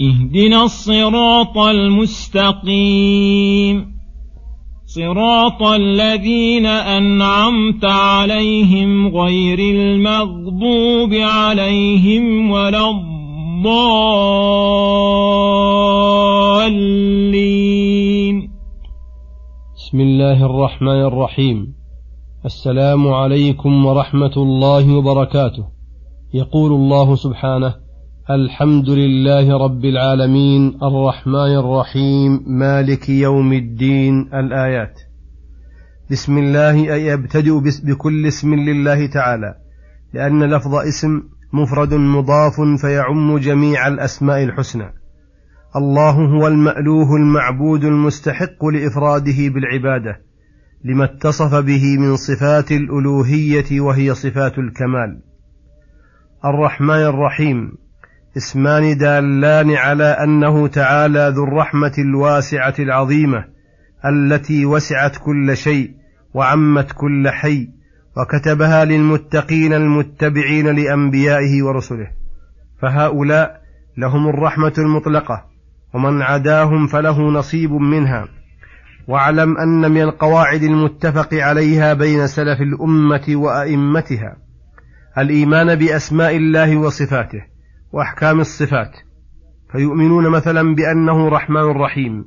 اهدنا الصراط المستقيم. صراط الذين أنعمت عليهم غير المغضوب عليهم ولا الضالين. بسم الله الرحمن الرحيم. السلام عليكم ورحمة الله وبركاته. يقول الله سبحانه الحمد لله رب العالمين الرحمن الرحيم مالك يوم الدين الآيات. بسم الله أي أبتدئ بكل اسم لله تعالى لأن لفظ اسم مفرد مضاف فيعم جميع الأسماء الحسنى. الله هو المألوه المعبود المستحق لإفراده بالعبادة لما اتصف به من صفات الألوهية وهي صفات الكمال. الرحمن الرحيم اسمان دالان على أنه تعالى ذو الرحمة الواسعة العظيمة التي وسعت كل شيء وعمت كل حي وكتبها للمتقين المتبعين لأنبيائه ورسله. فهؤلاء لهم الرحمة المطلقة ومن عداهم فله نصيب منها. واعلم أن من القواعد المتفق عليها بين سلف الأمة وأئمتها الإيمان بأسماء الله وصفاته وأحكام الصفات. فيؤمنون مثلا بأنه رحمن رحيم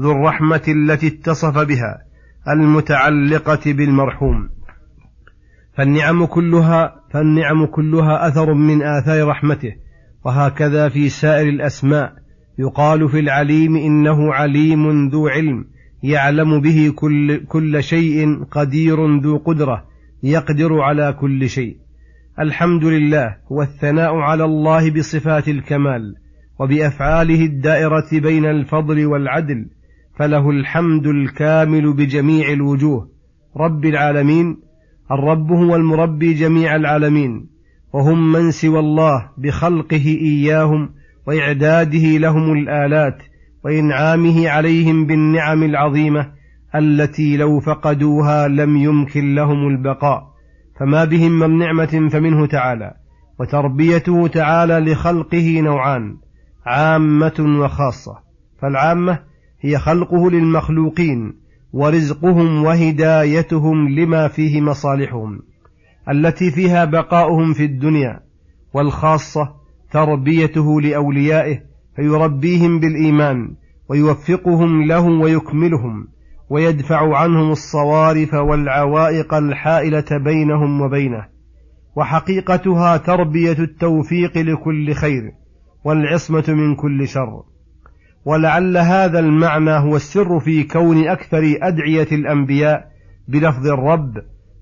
ذو الرحمة التي اتصف بها المتعلقة بالمرحوم. فالنعم كلها فالنعم كلها أثر من آثار رحمته. وهكذا في سائر الأسماء يقال في العليم إنه عليم ذو علم يعلم به كل, كل شيء قدير ذو قدرة يقدر على كل شيء. الحمد لله هو الثناء على الله بصفات الكمال وبأفعاله الدائرة بين الفضل والعدل فله الحمد الكامل بجميع الوجوه. رب العالمين الرب هو المربي جميع العالمين وهم من سوى الله بخلقه إياهم وإعداده لهم الآلات وإنعامه عليهم بالنعم العظيمة التي لو فقدوها لم يمكن لهم البقاء. فما بهم من نعمة فمنه تعالى وتربيته تعالى لخلقه نوعان عامة وخاصة. فالعامة هي خلقه للمخلوقين ورزقهم وهدايتهم لما فيه مصالحهم التي فيها بقاؤهم في الدنيا والخاصة تربيته لأوليائه فيربيهم بالإيمان ويوفقهم له ويكملهم. ويدفع عنهم الصوارف والعوائق الحائلة بينهم وبينه وحقيقتها تربية التوفيق لكل خير والعصمة من كل شر. ولعل هذا المعنى هو السر في كون أكثر أدعية الأنبياء بلفظ الرب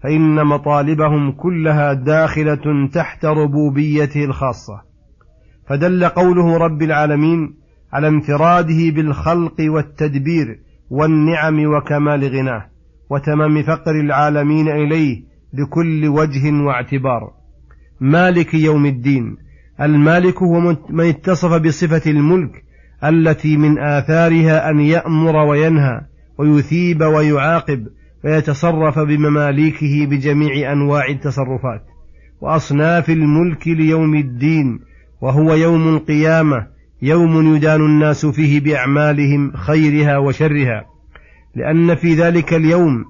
فإن مطالبهم كلها داخلة تحت ربوبيته الخاصة. فدل قوله رب العالمين على انفراده بالخلق والتدبير والنعم وكمال غناه وتمام فقر العالمين إليه بكل وجه واعتبار. مالك يوم الدين المالك هو من اتصف بصفة الملك التي من آثارها أن يأمر وينهى ويثيب ويعاقب ويتصرف بمماليكه بجميع أنواع التصرفات. وأصناف الملك ليوم الدين وهو يوم القيامة يوم يدان الناس فيه بأعمالهم خيرها وشرها لأن في ذلك اليوم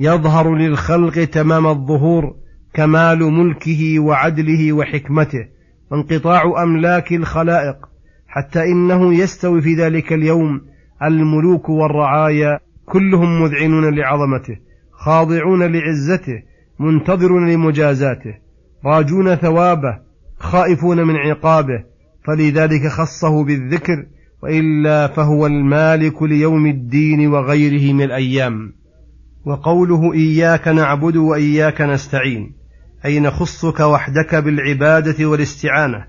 يظهر للخلق تمام الظهور كمال ملكه وعدله وحكمته وانقطاع أملاك الخلائق حتى إنه يستوي في ذلك اليوم الملوك والرعايا كلهم مذعنون لعظمته خاضعون لعزته منتظرون لمجازاته راجون ثوابه خائفون من عقابه فلذلك خصه بالذكر وإلا فهو المالك ليوم الدين وغيره من الأيام. وقوله إياك نعبد وإياك نستعين أي نخصك وحدك بالعبادة والاستعانة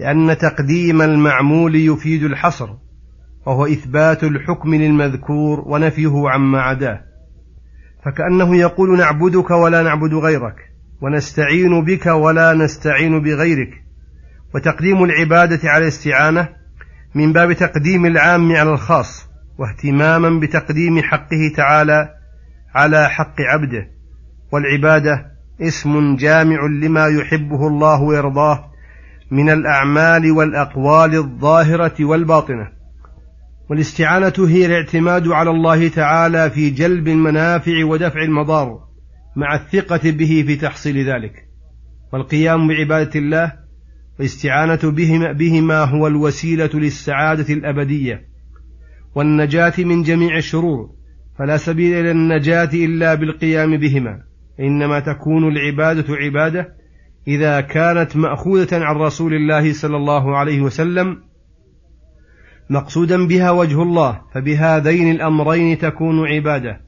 لأن تقديم المعمول يفيد الحصر وهو إثبات الحكم للمذكور ونفيه عما عداه. فكأنه يقول نعبدك ولا نعبد غيرك ونستعين بك ولا نستعين بغيرك وتقديم العبادة على الاستعانة من باب تقديم العام على الخاص واهتماما بتقديم حقه تعالى على حق عبده. والعبادة اسم جامع لما يحبه الله ويرضاه من الأعمال والأقوال الظاهرة والباطنة. والاستعانة هي الاعتماد على الله تعالى في جلب المنافع ودفع المضار مع الثقة به في تحصيل ذلك. والقيام بعبادة الله والاستعانه بهما, بهما هو الوسيلة للسعادة الأبدية والنجاة من جميع الشرور فلا سبيل إلى النجاة إلا بالقيام بهما إنما تكون العبادة عبادة إذا كانت مأخوذة عن رسول الله صلى الله عليه وسلم. مقصودا بها وجه الله فبهذين الأمرين تكون عبادة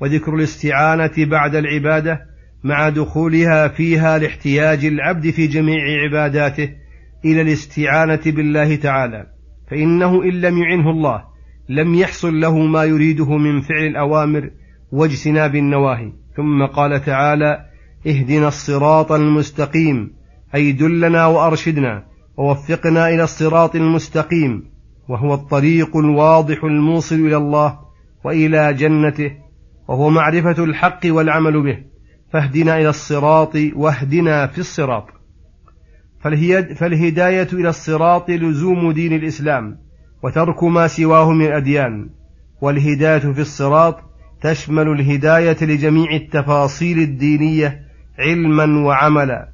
وذكر الاستعانة بعد العبادة مع دخولها فيها لاحتياج العبد في جميع عباداته إلى الاستعانة بالله تعالى فإنه إن لم يعنه الله لم يحصل له ما يريده من فعل الأوامر واجتناب النواهي. ثم قال تعالى اهدنا الصراط المستقيم أي دلنا وأرشدنا ووفقنا إلى الصراط المستقيم وهو الطريق الواضح الموصل إلى الله وإلى جنته وهو معرفة الحق والعمل به. فاهدنا إلى الصراط واهدنا في الصراط. فالهداية إلى الصراط لزوم دين الإسلام وترك ما سواه من الأديان. والهداية في الصراط تشمل الهداية لجميع التفاصيل الدينية علما وعملا.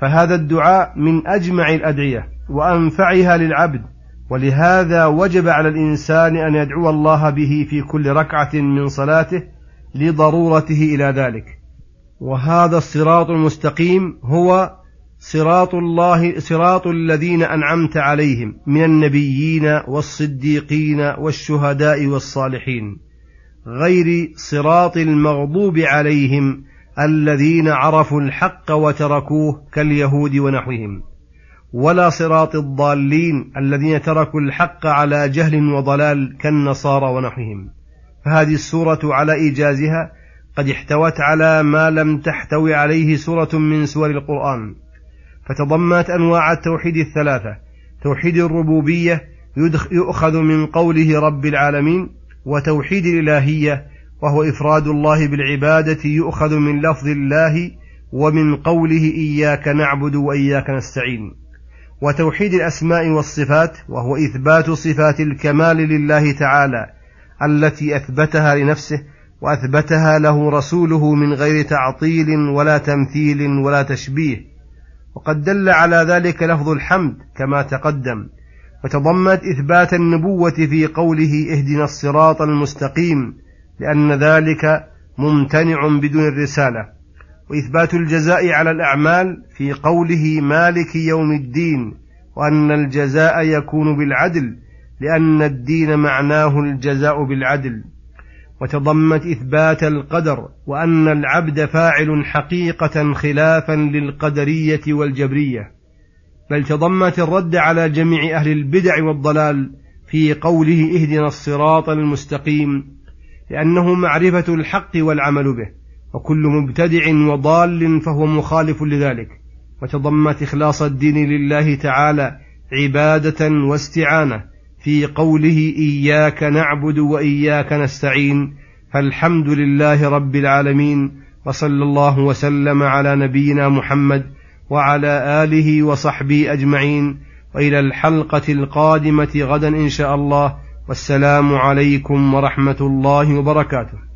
فهذا الدعاء من أجمع الأدعية وأنفعها للعبد. ولهذا وجب على الإنسان أن يدعو الله به في كل ركعة من صلاته لضرورته إلى ذلك. وهذا الصراط المستقيم هو صراط الله صراط الذين أنعمت عليهم من النبيين والصديقين والشهداء والصالحين غير صراط المغضوب عليهم الذين عرفوا الحق وتركوه كاليهود ونحوهم ولا صراط الضالين الذين تركوا الحق على جهل وضلال كالنصارى ونحوهم. فهذه السورة على إيجازها قد احتوت على ما لم تحتوي عليه سورة من سور القرآن فتضمنت أنواع التوحيد الثلاثة توحيد الربوبية يؤخذ من قوله رب العالمين وتوحيد الإلهية وهو إفراد الله بالعبادة يؤخذ من لفظ الله ومن قوله إياك نعبد وإياك نستعين. وتوحيد الأسماء والصفات وهو إثبات صفات الكمال لله تعالى التي أثبتها لنفسه وأثبتها له رسوله من غير تعطيل ولا تمثيل ولا تشبيه. وقد دل على ذلك لفظ الحمد كما تقدم. وتضمنت إثبات النبوة في قوله اهدنا الصراط المستقيم لأن ذلك ممتنع بدون الرسالة. وإثبات الجزاء على الأعمال في قوله مالك يوم الدين وأن الجزاء يكون بالعدل لأن الدين معناه الجزاء بالعدل. وتضمت إثبات القدر وأن العبد فاعل حقيقة خلافا للقدرية والجبرية. بل تضمت الرد على جميع أهل البدع والضلال في قوله اهدنا الصراط المستقيم لأنه معرفة الحق والعمل به وكل مبتدع وضال فهو مخالف لذلك. وتضمت إخلاص الدين لله تعالى عبادة واستعانة في قوله إياك نعبد وإياك نستعين فالحمد لله رب العالمين وصلى الله وسلم على نبينا محمد وعلى آله وصحبه أجمعين وإلى الحلقة القادمة غدا إن شاء الله والسلام عليكم ورحمة الله وبركاته.